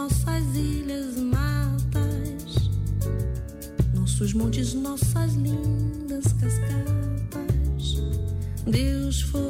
nossas ilhas matas, nossos montes, nossas lindas cascatas. Deus foi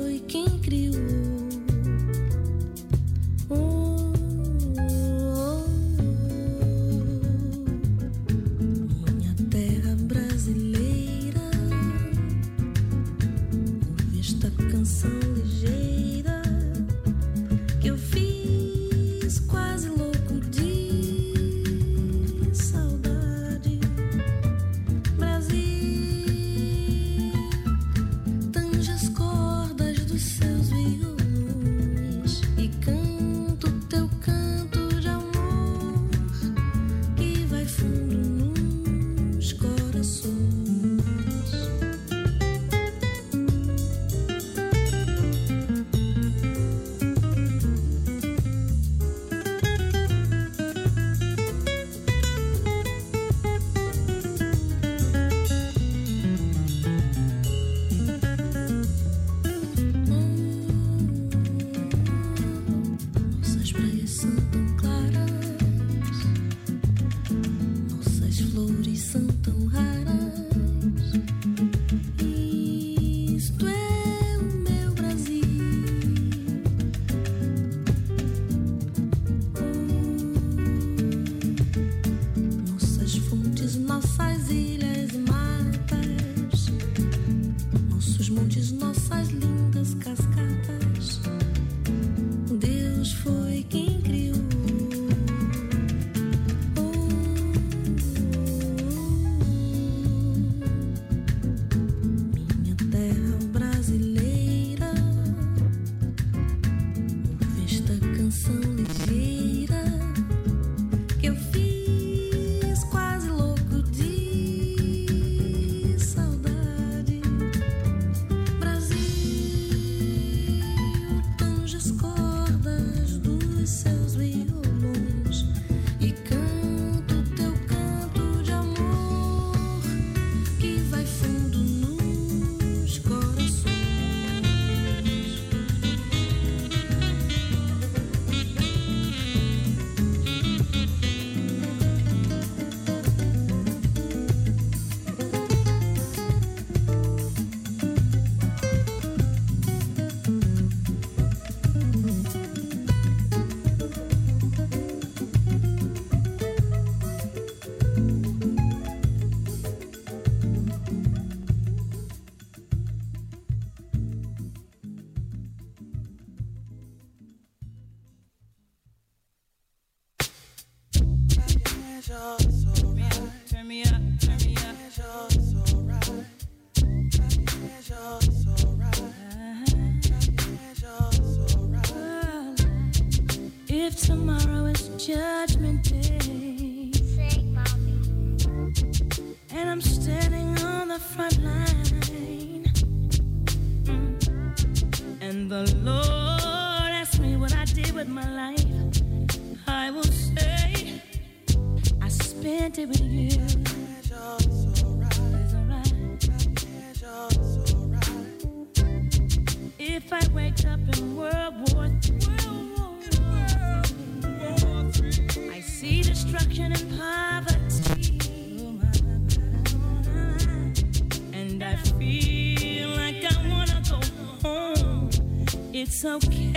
It's okay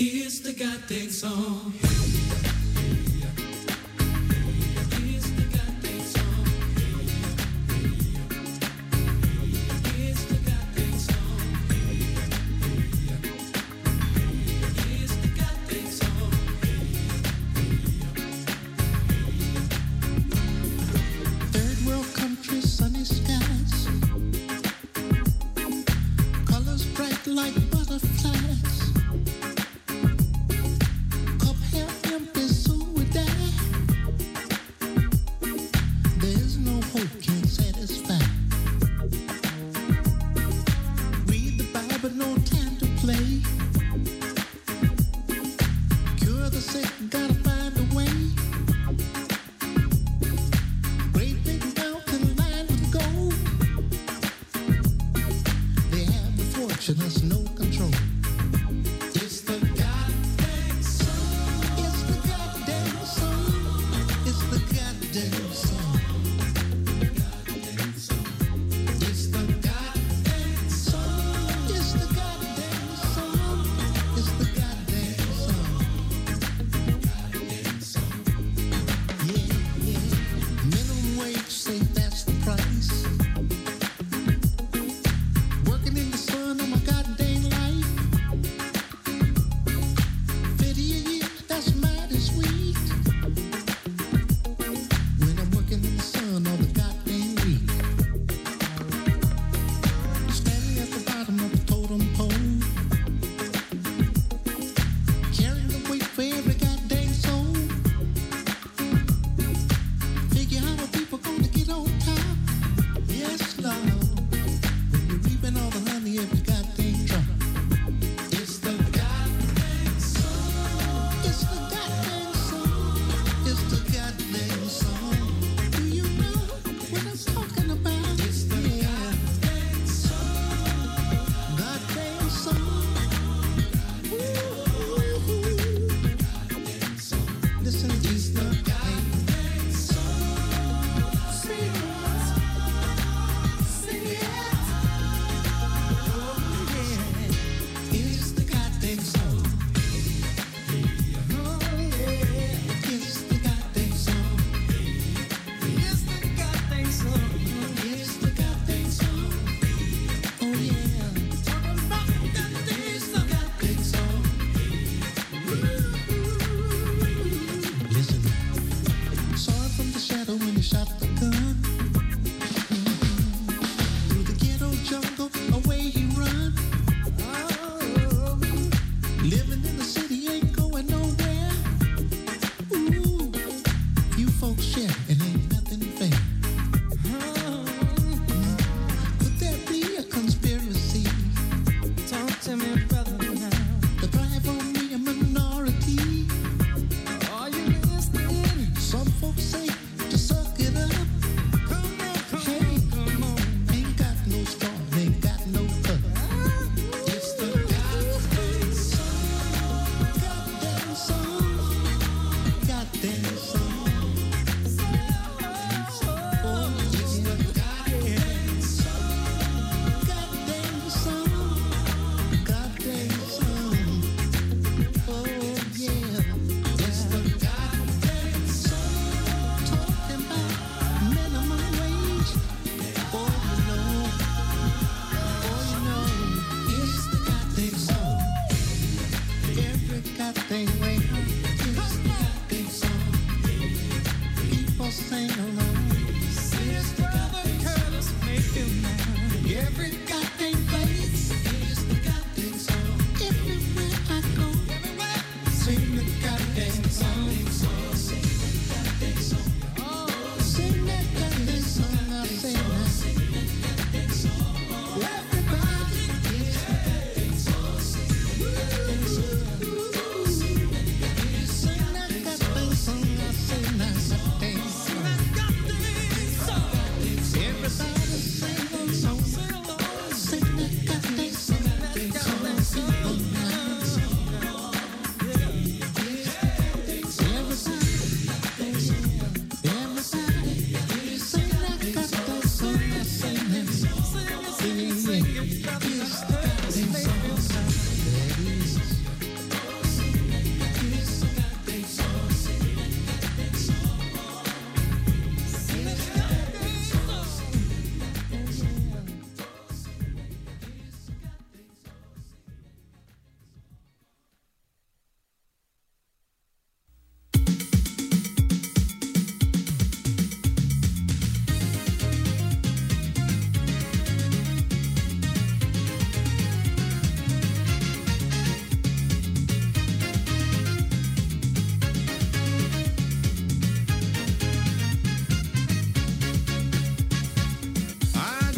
Here's the goddamn song.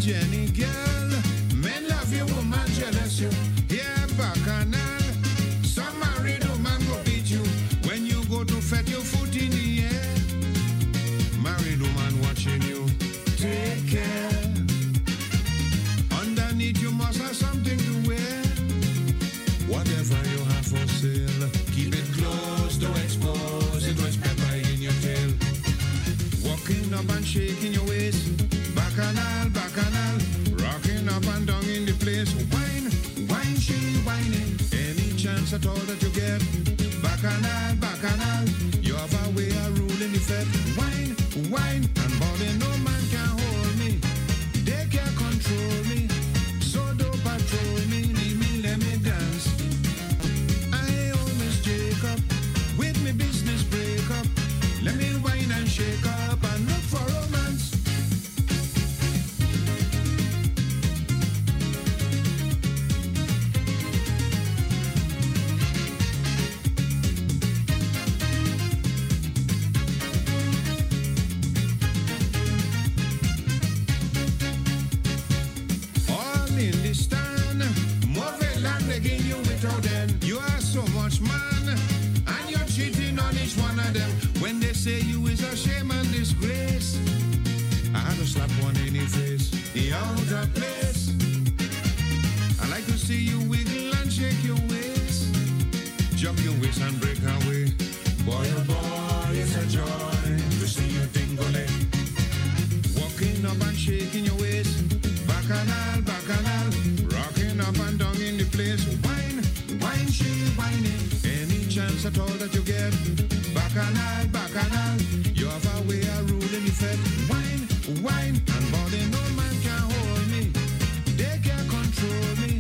Jenny Girl. Any chance at all that you get, back bacchanal. You have a way of ruling. Wine, wine, and body, no man can hold me. They can't control me.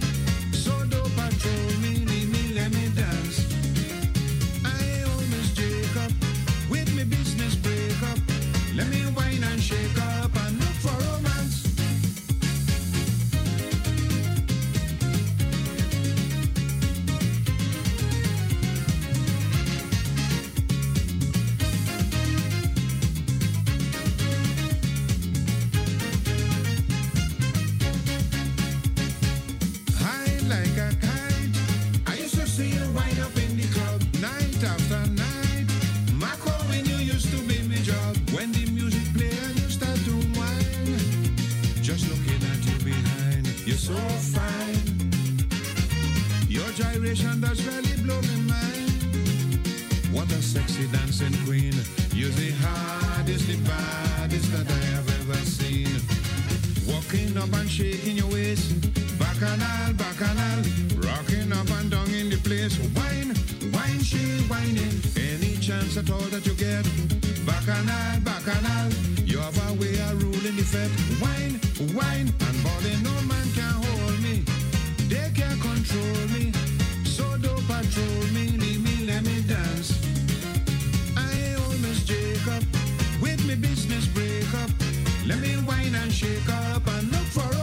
Shanda's belly blooming mind. What a sexy dancing queen. You're the hardest, the baddest that I have ever seen. Walking up and shaking your waist. Bacchanal, bacchanal. Rocking up and down in the place. Wine, wine, she whining. Any chance at all that you get. Bacchanal, bacchanal. You have a way of ruling the fed. Wine, wine. And body no man can hold me. They can't control me. Let me whine and shake up and look for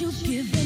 no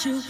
tiene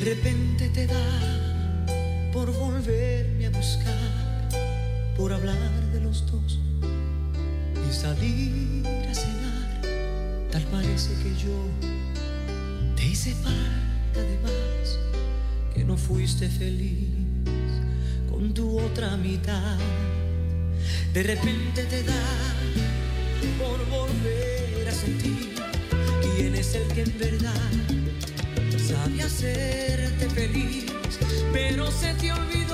de repente te da por volverme a buscar, por hablar de los dos y salir a cenar. Tal parece que yo te hice falta de más, que no fuiste feliz con tu otra mitad. De repente te da por volver a sentir quién es el que en verdad sabe hacerte feliz, pero se te olvida.